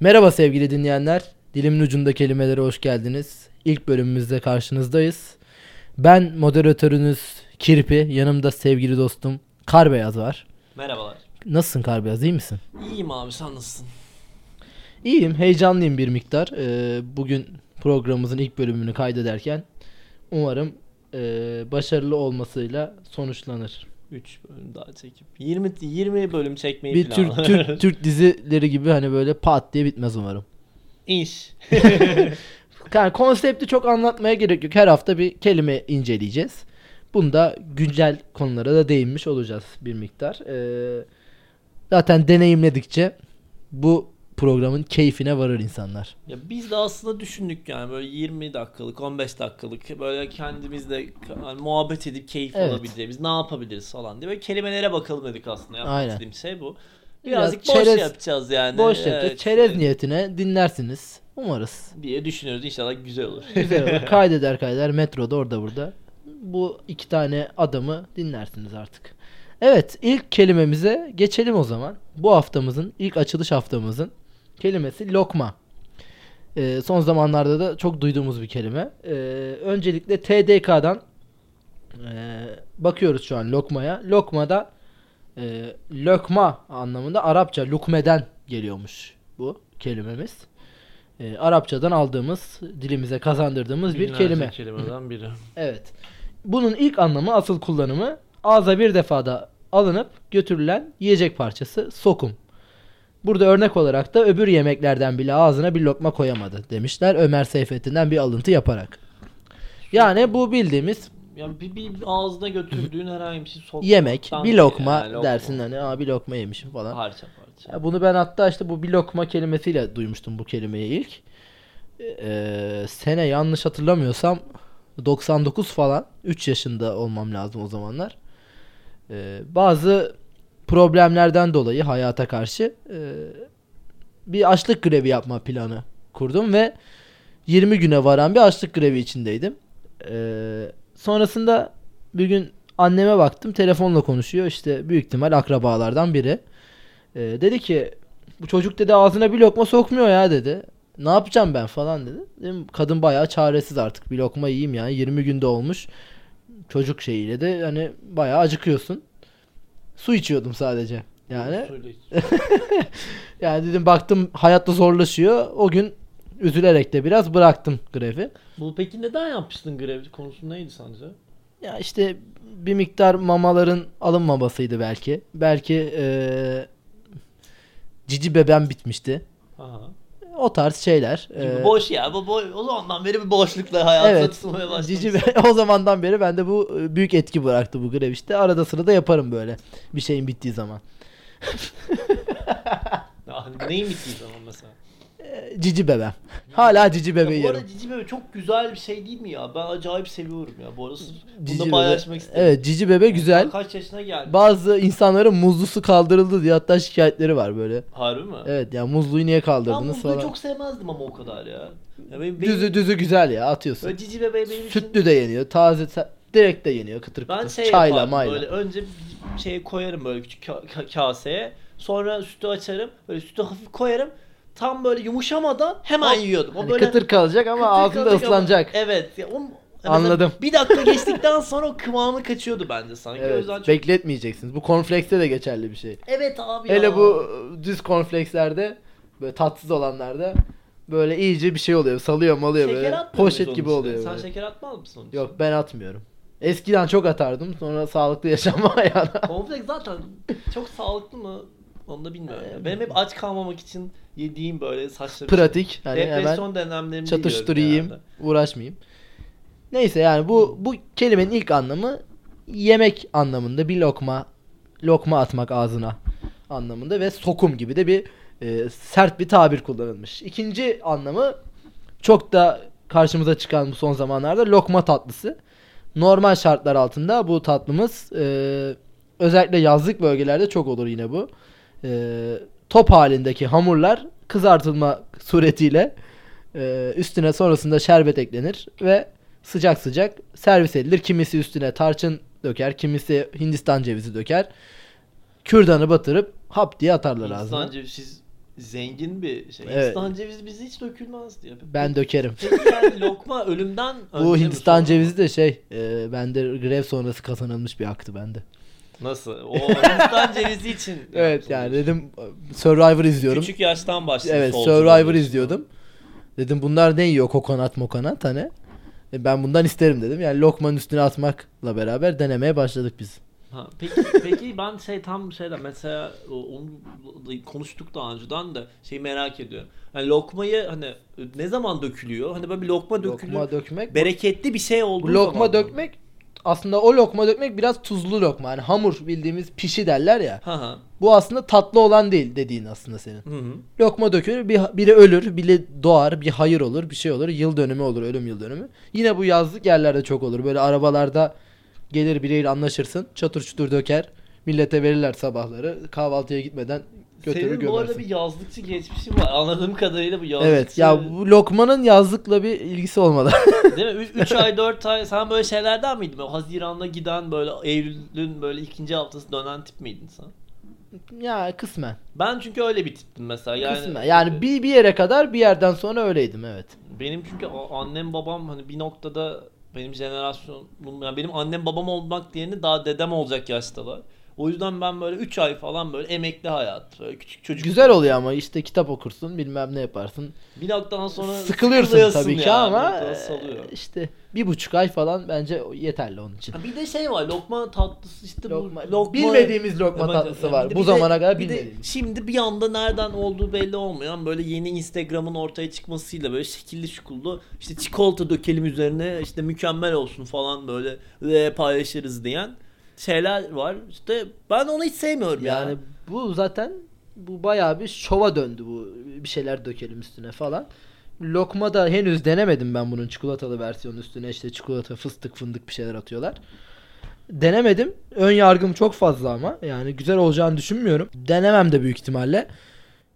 Merhaba sevgili dinleyenler. Dilimin ucunda kelimelere hoş geldiniz. İlk bölümümüzde karşınızdayız. Ben moderatörünüz Kirpi. Yanımda sevgili dostum Karbeyaz var. Merhabalar. Nasılsın Karbeyaz iyi misin? İyiyim abi sen nasılsın? İyiyim heyecanlıyım bir miktar. Ee, bugün programımızın ilk bölümünü kaydederken umarım e, başarılı olmasıyla sonuçlanır. 3 bölüm daha çekip 20 20 bölüm çekmeyi Bir Türk. Türk, Türk dizileri gibi hani böyle pat diye bitmez umarım. İş. Yani konsepti çok anlatmaya gerek yok. Her hafta bir kelime inceleyeceğiz. Bunda güncel konulara da değinmiş olacağız bir miktar. Ee, zaten deneyimledikçe bu programın keyfine varır insanlar. ya biz de aslında düşündük yani böyle 20 dakikalık 15 dakikalık böyle kendimizle hani muhabbet edip keyif Evet. alabileceğimiz ne yapabiliriz falan diye böyle kelimelere bakalım dedik aslında. Yapmak Aynen. istediğim şey bu. Biraz Birazcık boş çerez- yapacağız yani. Boş yapacağız. Evet, Çerez niyetine dinlersiniz. Umarız. diye düşünüyoruz inşallah güzel olur. Güzel olur. Kaydeder kaydeder metroda orada burada. Bu iki tane adamı dinlersiniz artık. Evet ilk kelimemize geçelim o zaman. Bu haftamızın ilk açılış haftamızın kelimesi lokma. Ee, son zamanlarda da çok duyduğumuz bir kelime. Ee, öncelikle TDK'dan e, bakıyoruz şu an lokmaya. Lokmada e, lokma anlamında Arapça lukmeden geliyormuş bu kelimemiz. E, Arapçadan aldığımız, dilimize kazandırdığımız bir Binlerce kelime. kelimeden biri. Evet. Bunun ilk anlamı, asıl kullanımı ağza bir defada alınıp götürülen yiyecek parçası sokum. Burada örnek olarak da öbür yemeklerden bile ağzına bir lokma koyamadı demişler Ömer Seyfettin'den bir alıntı yaparak. Yani bu bildiğimiz Yani bir, bir ağzına götürdüğün herhangi bir şey sokmaktan yemek, bir lokma yani lokma. dersin hani Aa, bir lokma yemişim falan. Parça parça. Ya bunu ben hatta işte bu bir lokma kelimesiyle duymuştum bu kelimeyi ilk. Ee, sene yanlış hatırlamıyorsam 99 falan 3 yaşında olmam lazım o zamanlar. Ee, bazı problemlerden dolayı hayata karşı e, bir açlık grevi yapma planı kurdum ve 20 güne varan bir açlık grevi içindeydim. Ee, sonrasında bir gün anneme baktım telefonla konuşuyor işte büyük ihtimal akrabalardan biri. Ee, dedi ki bu çocuk dedi ağzına bir lokma sokmuyor ya dedi. Ne yapacağım ben falan dedi. Dedim, kadın bayağı çaresiz artık bir lokma yiyeyim yani 20 günde olmuş. Çocuk şeyiyle de hani bayağı acıkıyorsun. Su içiyordum sadece. Yani yani dedim baktım hayatta zorlaşıyor. O gün üzülerek de biraz bıraktım grevi. Bu peki neden yapmıştın grev konusu neydi sence? Ya işte bir miktar mamaların alınmamasıydı belki. Belki eee, cici bebem bitmişti. Aha. O tarz şeyler. Çünkü Eee, boş ya. Bu boy, o zamandan beri bir boşlukla hayatı evet. tutmaya başlamış. Cici o zamandan beri bende bu e, büyük etki bıraktı bu grev işte. Arada sırada yaparım böyle. Bir şeyin bittiği zaman. Neyin bittiği zaman mesela? Eee, cici bebem. Hala cici bebeği Ya bu yerim. arada cici bebe çok güzel bir şey değil mi ya? Ben acayip seviyorum ya. Bu arada Cici bunu bebe- paylaşmak istedim. Evet cici bebe güzel. Kaç yaşına geldi? Bazı insanların muzlusu kaldırıldı diye hatta şikayetleri var böyle. Harbi mi? Evet ya muzluyu niye Ben kaldırdınız muzluyu falan. çok sevmezdim ama o kadar ya. ya benim, benim, Düzü düzü güzel ya atıyorsun. Böyle cici bebeği benim için... Sütlü de yeniyor. Taze direkt de yeniyor kıtır kıtır. Ben şey Çayla yapardım mayla. böyle önce şey koyarım böyle küçük ka- ka- kaseye. Sonra sütü açarım. Böyle sütü hafif koyarım. Tam böyle yumuşamadan hemen Hop, yiyordum. O Hani böyle kıtır kalacak ama kıtır ağzında kalacak ama- ıslanacak. Evet. Ya, o, Anladım. Bir dakika geçtikten sonra o kıvamı kaçıyordu bence sanki. O Evet, yüzden çok... bekletmeyeceksiniz. Bu cornflakes'te de geçerli bir şey. Evet abi ya. Hele bu e, düz cornflakeslerde böyle tatsız olanlarda böyle iyice bir şey oluyor. Salıyor malıyor Şeker böyle. Poşet gibi oluyor Sen böyle. şeker atmaz mısın onun? Yok ben atmıyorum. Eskiden çok atardım. Sonra sağlıklı yaşam ayağına. Cornflakes zaten çok sağlıklı mı? Onu da bilmiyorum. Ee. Benim hep aç kalmamak için yediğim böyle saçma Pratik. Hani şey. hemen Depresyon dönemlerimde çatıştırayım, uğraşmayayım. Neyse yani bu bu kelimenin ilk anlamı yemek anlamında bir lokma lokma atmak ağzına anlamında ve sokum gibi de bir e, sert bir tabir kullanılmış. İkinci anlamı çok da karşımıza çıkan bu son zamanlarda lokma tatlısı. Normal şartlar altında bu tatlımız e, özellikle yazlık bölgelerde çok olur yine bu. E, top halindeki hamurlar kızartılma suretiyle e, üstüne sonrasında şerbet eklenir ve sıcak sıcak servis edilir. Kimisi üstüne tarçın döker, kimisi Hindistan cevizi döker. Kürdanı batırıp hap diye atarlar Hindistan ağzına. cevizi siz zengin bir şey. Evet. Hindistan cevizi bizi hiç dökülmez diye. Ben dökerim. Peki yani lokma ölümden önce Bu Hindistan cevizi de şey, e, bende grev sonrası kazanılmış bir aktı bende. Nasıl? O Hindistan cevizi için. Evet yani dedim Survivor izliyorum. Küçük yaştan başladı. Evet Survivor izliyordum. Dedim bunlar ne yiyor kokonat mokonat hani. E, ben bundan isterim dedim. Yani lokmanın üstüne atmakla beraber denemeye başladık biz. Ha, peki peki ben şey tam şeyden mesela onu da konuştuk daha önceden de şey merak ediyorum. Yani lokmayı hani ne zaman dökülüyor? Hani böyle bir lokma dökülüyor. Lokma dökmek. Bereketli bir şey olduğu lokma zaman mı? dökmek aslında o lokma dökmek biraz tuzlu lokma. Yani hamur bildiğimiz pişi derler ya. Ha ha. Bu aslında tatlı olan değil dediğin aslında senin. Hı hı. Lokma dökülür, bir, biri ölür, biri doğar, bir hayır olur, bir şey olur. Yıl dönümü olur, ölüm yıl dönümü. Yine bu yazlık yerlerde çok olur. Böyle arabalarda gelir biriyle anlaşırsın, çatır çutur döker. Millete verirler sabahları. Kahvaltıya gitmeden götürür Senin bu gömersin. arada bir yazlıkçı geçmişi var. Anladığım kadarıyla bu yazlıkçı. Evet ya bu lokmanın yazlıkla bir ilgisi olmadı. Değil mi? 3 ay 4 ay sen böyle şeylerden miydin? Böyle Haziran'da giden böyle Eylül'ün böyle ikinci haftası dönen tip miydin sen? ya kısmen. Ben çünkü öyle bir tiptim mesela. Yani, kısmen. Yani bir, bir yere kadar bir yerden sonra öyleydim evet. Benim çünkü annem babam hani bir noktada benim jenerasyon yani benim annem babam olmak diğerini daha dedem olacak yaştalar. O yüzden ben böyle 3 ay falan böyle emekli hayat, böyle küçük çocuk. Güzel oluyor ama işte kitap okursun bilmem ne yaparsın. Bir noktadan sonra Sıkılıyorsun tabii ki yani, ama e, işte bir buçuk ay falan bence yeterli onun için. Ha Bir de şey var lokma tatlısı işte Lokma, bu lokma bilmediğimiz lokma Evet, tatlısı evet. var. Bir de- Bu bir de- zamana kadar bir de bilmediğimiz. Şimdi bir anda nereden olduğu belli olmayan böyle yeni Instagram'ın ortaya çıkmasıyla böyle şekilli şukullu işte çikolata dökelim üzerine işte mükemmel olsun falan böyle ve paylaşırız diyen şeyler var. İşte ben onu hiç sevmiyorum Yani yani. bu zaten bu bayağı bir şova döndü bu bir şeyler dökelim üstüne falan. Lokma da henüz denemedim ben bunun çikolatalı versiyonu üstüne işte çikolata fıstık fındık bir şeyler atıyorlar. Denemedim. Ön yargım çok fazla ama yani güzel olacağını düşünmüyorum. Denemem de büyük ihtimalle.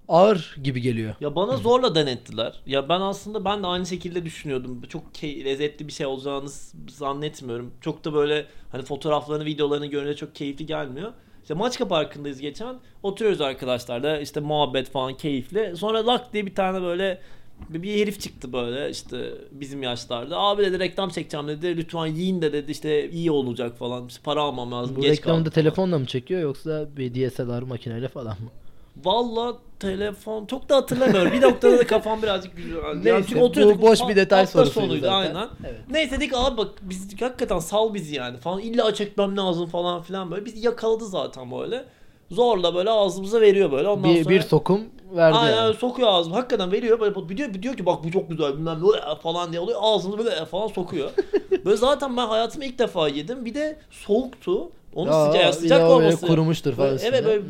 Ağır gibi geliyor. Ya bana zorla denettiler. Ya ben aslında ben de aynı şekilde düşünüyordum. Çok key- lezzetli bir şey olacağını zannetmiyorum. Çok da böyle hani fotoğraflarını, videolarını görünce çok keyifli gelmiyor. İşte Maçka Parkı'ndayız geçen. Oturuyoruz arkadaşlarla işte muhabbet falan keyifli. Sonra lak diye bir tane böyle bir herif çıktı böyle işte bizim yaşlarda. Abi dedi reklam çekeceğim dedi. Lütfen yiyin de dedi işte iyi olacak falan. İşte para almam lazım. Bu geç reklamı da kaldım. telefonla mı çekiyor yoksa bir DSLR makineyle falan mı? Valla telefon çok da hatırlamıyorum. bir noktada da kafam birazcık güzel. Yani Neyse, çünkü bu boş bir detay sorusuydu sonuydu, zaten. Aynen. Evet. Neyse dedik abi bak biz hakikaten sal bizi yani falan. İlla çekmem lazım falan filan böyle. Bizi yakaladı zaten böyle. Zorla böyle ağzımıza veriyor böyle. Ondan Bir, sonra... bir sokum verdi Aynen yani. sokuyor ağzıma. Hakikaten veriyor böyle bir diyor, diyor ki bak bu çok güzel bilmem ne falan diye oluyor. Ağzını böyle falan sokuyor. böyle zaten ben hayatımda ilk defa yedim. Bir de soğuktu. Onun Aa, sıcak sıcak böyle olması. kurumuştur falan Böyle, evet böyle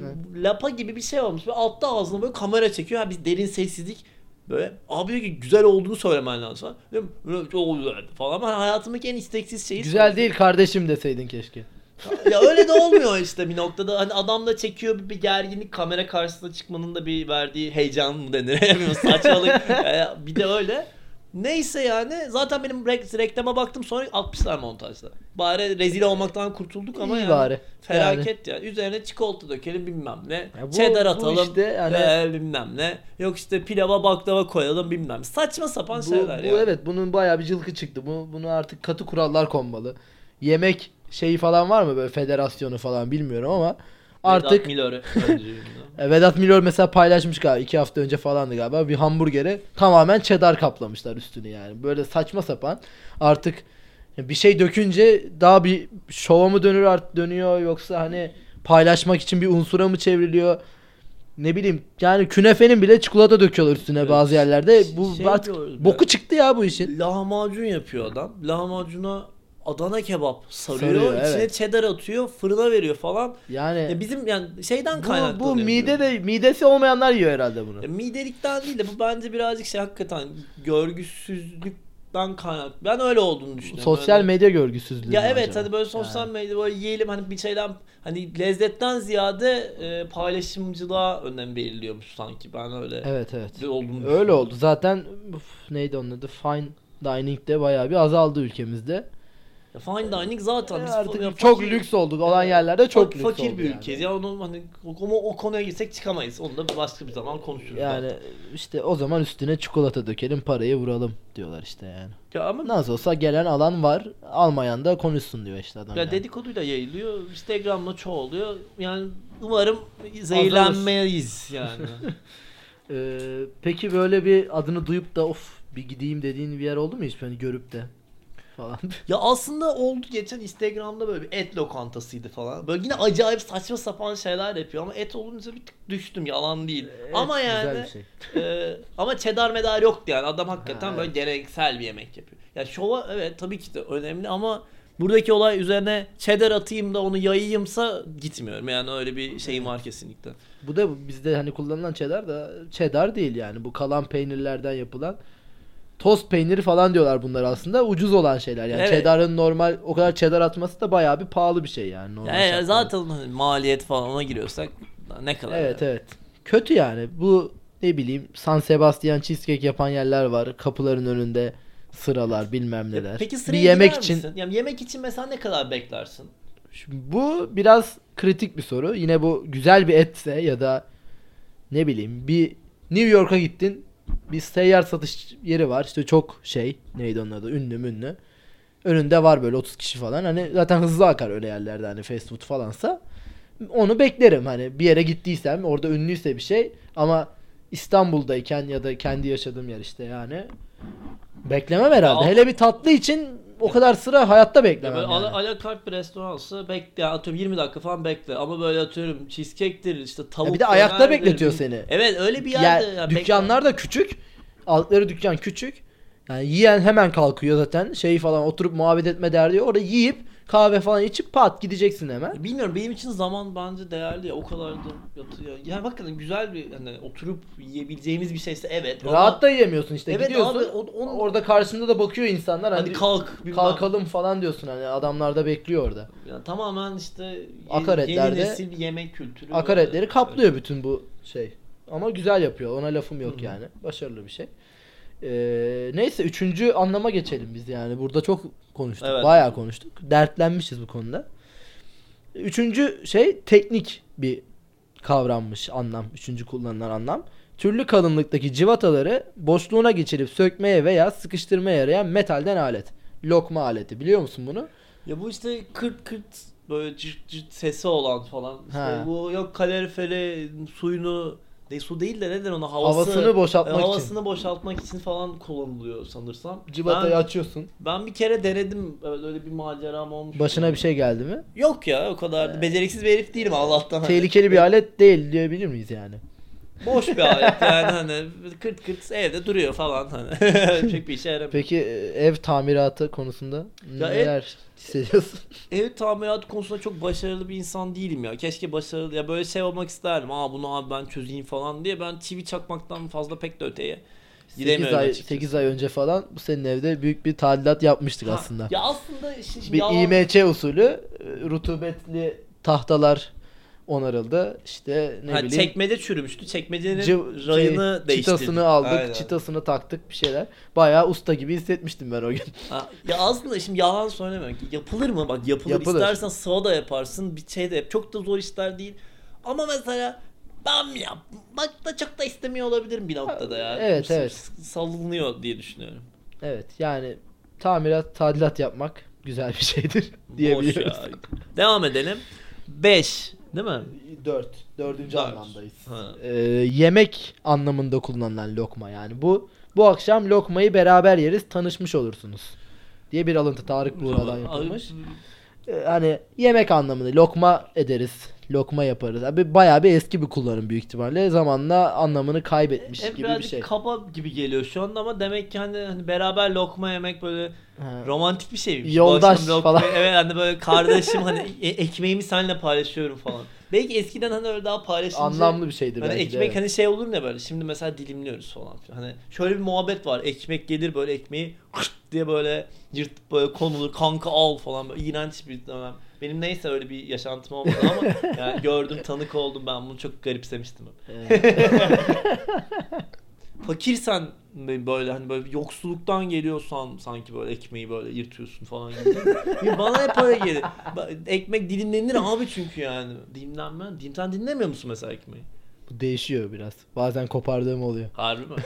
lapa gibi bir şey olmuş. Ve altta ağzına böyle kamera çekiyor. Ha, biz derin sessizlik böyle abi diyor ki güzel olduğunu söylemen lazım. "Böyle çok güzel falan. Ama hayatımdaki en isteksiz şeyi Güzel değil kardeşim deseydin keşke. ya öyle de olmuyor işte bir noktada. Hani adam da çekiyor bir, bir gerginlik kamera karşısına çıkmanın da bir verdiği heyecan mı denir? Saçmalık. Ee, bir de öyle. Neyse yani zaten benim re- reklama baktım sonra atmışlar montajda. Bari rezil olmaktan kurtulduk ama İyi yani bari. felaket ya. Üzerine çikolata dökelim bilmem ne. Ya bu- Cheddar bu atalım. işte yani- ee, bilmem ne. Yok işte pilava baklava koyalım bilmem. ne. Saçma sapan Bu, şeyler bu ya. evet bunun bayağı bir cılkı çıktı. Bu bunu artık katı kurallar konmalı. Yemek şeyi falan var mı böyle federasyonu falan bilmiyorum ama artık Vedat Milor'u. E, Vedat Milor mesela paylaşmış galiba iki hafta önce falandı galiba bir hamburgere tamamen cheddar kaplamışlar üstünü yani. Böyle saçma sapan artık bir şey dökünce daha bir şova mı dönür art dönüyor yoksa hani paylaşmak için bir unsura mı çevriliyor? Ne bileyim yani künefenin bile çikolata döküyorlar üstüne Evet. bazı yerlerde. Bu Şey artık boku çıktı ya bu işin. lahmacun yapıyor adam. Lahmacuna Adana kebap sarıyor, Sarıyor, içine evet. cheddar atıyor, fırına veriyor falan. Yani Ya bizim yani şeyden bu, kaynaklanıyor. bu mide de midesi olmayanlar yiyor herhalde bunu. Ya midelikten değil de bu bence birazcık şey hakikaten görgüsüzlükten kaynak. Ben öyle olduğunu düşünüyorum. Sosyal Öyle- medya görgüsüzlüğü. Ya evet acaba? hani böyle sosyal medya böyle yiyelim hani bir şeyden hani lezzetten ziyade e, paylaşımcılığa önem veriliyormuş sanki. Ben öyle Evet evet. olduğunu Öyle oldu. Zaten uf, neydi onun adı? Fine dining'de bayağı bir azaldı ülkemizde. Ya fine dining zaten biz Artık ya çok fakir- lüks olduk. Olan yerlerde çok Fak- lüks fakir oldu bir yani. ülkeyiz. Ya onu hani o, o, konuya girsek çıkamayız. Onu da başka bir zaman konuşuruz. Yani zaten. işte o zaman üstüne çikolata dökelim parayı vuralım diyorlar işte yani. Ya ama Nasıl olsa gelen alan var. Almayan da konuşsun diyor işte adam. ya yani. dedikoduyla yayılıyor. Instagram'da çoğalıyor. Yani umarım zehirlenmeyiz yani. Ee, peki böyle bir adını duyup da of bir gideyim dediğin bir yer oldu mu hiç hani görüp de falan. Ya aslında oldu geçen Instagram'da böyle bir et lokantasıydı falan. Böyle yine acayip saçma sapan şeyler yapıyor ama et olunca bir tık düştüm yalan değil. ama Evet, yani güzel bir şey. e, ama cheddar medar yoktu yani adam hakikaten Ha, böyle evet. geleneksel bir yemek yapıyor. Ya şova evet tabii ki de önemli ama buradaki olay üzerine cheddar atayım da onu yayayımsa gitmiyorum. Yani öyle bir şeyim var kesinlikle. Bu da bizde hani kullanılan cheddar da cheddar değil yani. Bu kalan peynirlerden yapılan tost peyniri falan diyorlar bunlar aslında. Ucuz olan şeyler. Yani Evet. cheddar'ın normal o kadar cheddar atması da bayağı bir pahalı bir şey yani. normal Ya, ya şartlarda. zaten maliyet falan ona giriyorsak ne kadar Evet yani. evet. Kötü yani. Bu ne bileyim San Sebastian cheesecake yapan yerler var. Kapıların önünde sıralar bilmem neler. Peki bir sıraya yemek girer için misin? Yani yemek için mesela ne kadar beklersin? Şimdi bu biraz kritik bir soru. Yine bu güzel bir etse ya da ne bileyim bir New York'a gittin. Bir seyyar satış yeri var. İşte çok şey neydi onun adı ünlü münlü. Önünde var böyle 30 kişi falan. Hani zaten hızlı akar öyle yerlerde hani fast food falansa. Onu beklerim hani bir yere gittiysem orada ünlüyse bir şey ama İstanbul'dayken ya da kendi yaşadığım yer işte yani beklemem herhalde. Hele bir tatlı için o kadar sıra hayatta Ya beklemem. böyle yani. ala, ala carte bir restoransa bekle yani atıyorum 20 dakika falan bekle ama böyle atıyorum cheesecake'tir işte tavuk Ya bir de ayakta bekletiyor bir- seni. Evet öyle bir Ya, yerde. ya dükkanlar da küçük. Altları dükkan küçük. Yani yiyen hemen kalkıyor zaten. Şey falan oturup muhabbet etme derdi. Orada yiyip kahve falan içip pat gideceksin hemen. Bilmiyorum benim için zaman bence değerli ya o kadar da yatıyor. Yani bakın güzel bir hani oturup yiyebileceğimiz bir şeyse evet. ama Rahat da yiyemiyorsun işte. Evet Gidiyorsun. abi, o- onun- Orada karşında da bakıyor insanlar. hadi Hani kalk. bilmem. kalkalım falan diyorsun hani adamlar da bekliyor orada. Yani tamamen işte ye- Akaretlerde- yeni nesil yemek kültürü. Akaretleri böyle. kaplıyor bütün bu şey. Ama güzel yapıyor. Ona lafım yok Hı hı. yani. Başarılı bir şey. Ee, neyse üçüncü anlama geçelim biz yani. Burada çok konuştuk. Evet. Bayağı konuştuk. Dertlenmişiz bu konuda. Üçüncü şey teknik bir kavrammış anlam. Üçüncü kullanılan anlam. Türlü kalınlıktaki civataları boşluğuna geçirip sökmeye veya sıkıştırmaya yarayan metalden alet. Lokma aleti. Biliyor musun bunu? Ya bu işte kırt kırt böyle cırt cırt sesi olan falan. İşte Ha. bu yok kaloriferi suyunu de su değil de neden ona havası, Havasını boşaltmak e, için. havasını boşaltmak için falan kullanılıyor sanırsam. Civatayı ben, açıyorsun. ben bir kere denedim öyle, öyle bir maceram olmuş. Başına bir şey geldi mi? Yok ya o kadar da beceriksiz bir herif değilim Allah'tan. Hani Tehlikeli bir alet değil diyebilir miyiz yani? Boş bir alet yani hani kırt kırt evde duruyor falan hani. Çok bir işe yaramıyor. Peki e, ev tamiratı konusunda Ya neler hissediyorsun? Ev tamiratı konusunda çok başarılı bir insan değilim ya. Keşke başarılı ya böyle şey olmak isterdim. Aa bunu abi ben çözeyim falan diye. Ben çivi çakmaktan fazla pek de öteye 8 gidemiyorum ay, açıkçası. 8 ay önce falan bu senin evde büyük bir tadilat yapmıştık Ha, aslında. Ya aslında şimdi bir yalan- IMC usulü e, rutubetli tahtalar onarıldı. İşte ne Ha, bileyim çekmece çürümüştü. Çekmecenin cı- rayını şey, değiştirdik. çıtasını aldık, Aynen. çıtasını taktık bir şeyler. Bayağı usta gibi hissetmiştim ben o gün. Ha, ya aslında şimdi yalan söylemiyorum ki. Yapılır mı? Bak yapılır. Yapılır. İstersen sıva da yaparsın. Bir şey de yap. Çok da zor işler değil. Ama mesela ben yapmak da çok da istemiyor olabilirim bir noktada ya. Evet, S- evet. s- Salınıyor diye düşünüyorum. Evet yani tamirat, tadilat yapmak güzel bir şeydir diyebiliyoruz. ya. Devam edelim. 5 değil mi? 4. Dördüncü Dört. anlamdayız. Ee, yemek anlamında kullanılan lokma yani. Bu bu akşam lokmayı beraber yeriz tanışmış olursunuz. Diye bir alıntı Tarık Buğra'dan yapılmış. Ee, hani yemek anlamında lokma ederiz. Lokma yaparız. Abi bayağı bir eski bir kullanım büyük ihtimalle. Zamanla anlamını kaybetmiş Hep gibi bir birazcık şey. kaba gibi geliyor şu anda ama demek ki hani, hani beraber lokma yemek böyle Ha. romantik bir şeymiş. Yoldaş akşam lokma- falan. Evet hani böyle kardeşim hani e- ekmeğimi seninle paylaşıyorum falan. Belki eskiden hani öyle daha paylaşınca Anlamlı bir şeydi Hani belki de, ekmek evet. hani şey olur ne böyle şimdi mesela dilimliyoruz falan. filan. Hani şöyle bir muhabbet var. Ekmek gelir böyle ekmeği diye böyle yırtıp böyle konulur kanka al falan böyle iğrenç bir dönem. Benim neyse öyle bir yaşantım olmadı ama yani gördüm tanık oldum ben bunu çok garipsemiştim. hep. Fakirsen böyle hani böyle yoksulluktan geliyorsan sanki böyle ekmeği böyle yırtıyorsun falan gibi. Ya Bana hep öyle gelir. Ekmek dilimlenir abi çünkü yani. Dilimlenme. Dilim, sen dinlemiyor musun mesela ekmeği? Bu değişiyor biraz. Bazen kopardığım oluyor. Harbi mi?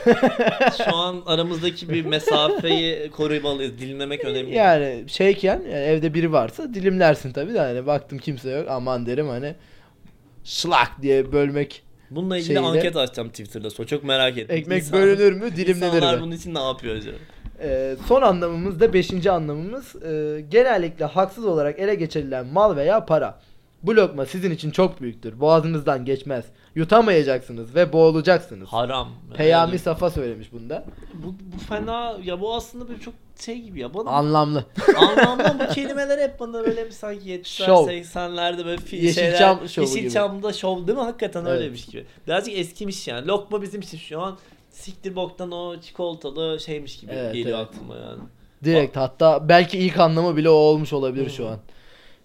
Şu an aramızdaki bir mesafeyi korumalıyız. Dilimlemek önemli. Yani şeyken yani evde biri varsa dilimlersin tabii de hani baktım kimse yok aman derim hani şlak diye bölmek Bununla ilgili şeyle- anket açacağım Twitter'da. So çok merak ettim. ekmek İnsan- bölünür mü dilimlenir İnsanlar mi? bunun için ne yapıyor acaba? Ee, son anlamımız da beşinci anlamımız e, genellikle haksız olarak ele geçirilen mal veya para. Bu lokma sizin için çok büyüktür. Boğazınızdan geçmez. Yutamayacaksınız ve boğulacaksınız. Haram. Peyami Yani Safa söylemiş bunda. bu, bu fena ya bu aslında böyle çok şey gibi ya. Bana Anlamlı. anlamda bu kelimeler hep bana böyle bir sanki 70'ler Şov. 80'lerde böyle fi- Yeşilçam şeyler, şovu gibi. Yeşilçam'da şov değil mi? Hakikaten Evet. öyleymiş gibi. Birazcık eskimiş yani. Lokma bizim için şu an siktir boktan o çikolatalı şeymiş gibi Evet, geliyor evet. aklıma yani. Direkt hatta belki ilk anlamı bile o olmuş olabilir şu Hı. an.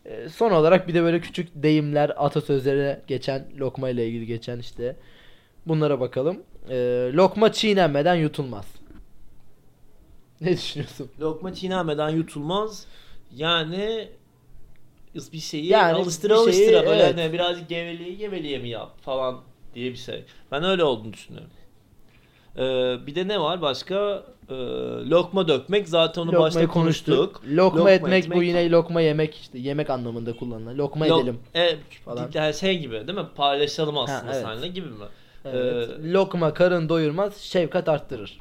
Ee, son olarak bir de böyle küçük deyimler, atasözlere geçen, lokma ile ilgili geçen işte. Bunlara bakalım. Ee, lokma çiğnenmeden yutulmaz. Ne düşünüyorsun? Lokma çiğnenmeden yutulmaz. Yani bir şeyi Yani alıştıra bir şeyi, alıştıra böyle evet. hani birazcık geveliği geveliğe mi yap falan diye bir şey. Ben öyle olduğunu düşünüyorum. Ee, bir de ne var başka? Ee, lokma dökmek zaten onu başta konuştuk. Lokma, Lokma etmek, bu etmek- yine lokma yemek işte yemek anlamında kullanılan. Lokma Lok- edelim. Evet, falan. yani şey gibi değil mi? Paylaşalım aslında evet. seninle gibi mi? Evet. Ee, lokma karın doyurmaz, şefkat arttırır.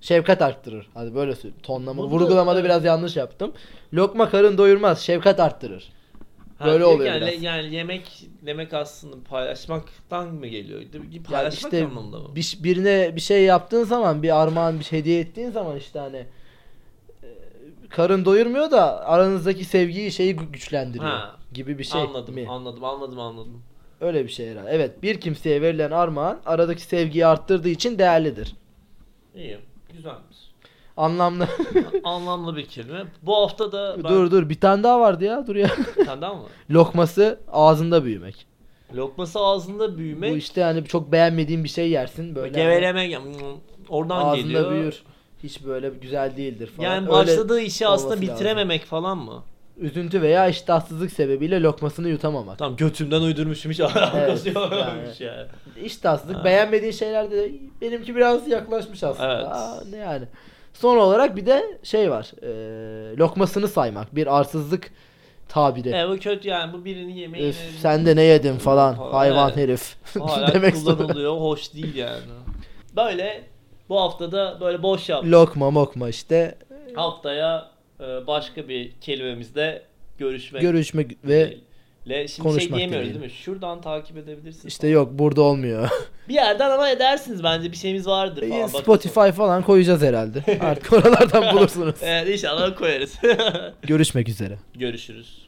Şefkat arttırır. Hadi böyle söyleyeyim. Tonlama, Bu da- vurgulamada biraz yanlış yaptım. Lokma karın doyurmaz, şefkat arttırır. Ha, Böyle oluyor yani, biraz. yani yemek demek aslında paylaşmaktan mı geliyor? Paylaşmak işte anlamında mı? bir, birine bir şey yaptığın zaman, bir armağan, bir şey hediye ettiğin zaman işte hani e, karın doyurmuyor da aranızdaki sevgiyi şeyi gü- güçlendiriyor Ha. gibi bir şey anladım, mi? anladım, anladım, anladım. Öyle bir şey herhalde. Evet, bir kimseye verilen armağan aradaki sevgiyi arttırdığı için değerlidir. İyi, güzelmiş. Anlamlı. Anlamlı bir kelime. Bu hafta da ben... dur dur bir tane daha vardı ya dur ya. Sen daha mı? Lokması ağzında büyümek. Lokması ağzında büyümek, Bu işte hani çok beğenmediğin bir şey yersin böyle. gevelemek yani oradan ağzında geliyor. büyür. Hiç böyle güzel değildir falan. Yani Öyle başladığı işi aslında olması lazım. bitirememek falan mı? Üzüntü veya iştahsızlık sebebiyle lokmasını yutamamak. Tamam götümden uydurmuşum hiç alakası Evet, yokmuş yani. yani. İştahsızlık Ha. beğenmediğin şeylerde de benimki biraz yaklaşmış aslında. Evet. Aa, ne yani. Son olarak bir de şey var. Ee, lokmasını saymak. Bir arsızlık tabiri. E bu kötü yani bu birinin yemeğini Öf, sen de ne yedin falan. Ha, Hayvan evet. herif. hala Demek kullanılıyor. Hoş değil yani. Böyle bu haftada böyle boş yap. Lokma mokma işte. Haftaya e, başka bir kelimemizde görüşmek Görüşmek ve Le, şimdi şey konuşmak diyemiyoruz dileğiyle. değil mi? Şuradan takip edebilirsiniz. işte yok burada olmuyor. Bir yerden ama edersiniz bence bir şeyimiz vardır falan. Bakın. Spotify falan koyacağız herhalde. Artık oralardan bulursunuz. Evet inşallah koyarız. Görüşmek üzere. Görüşürüz.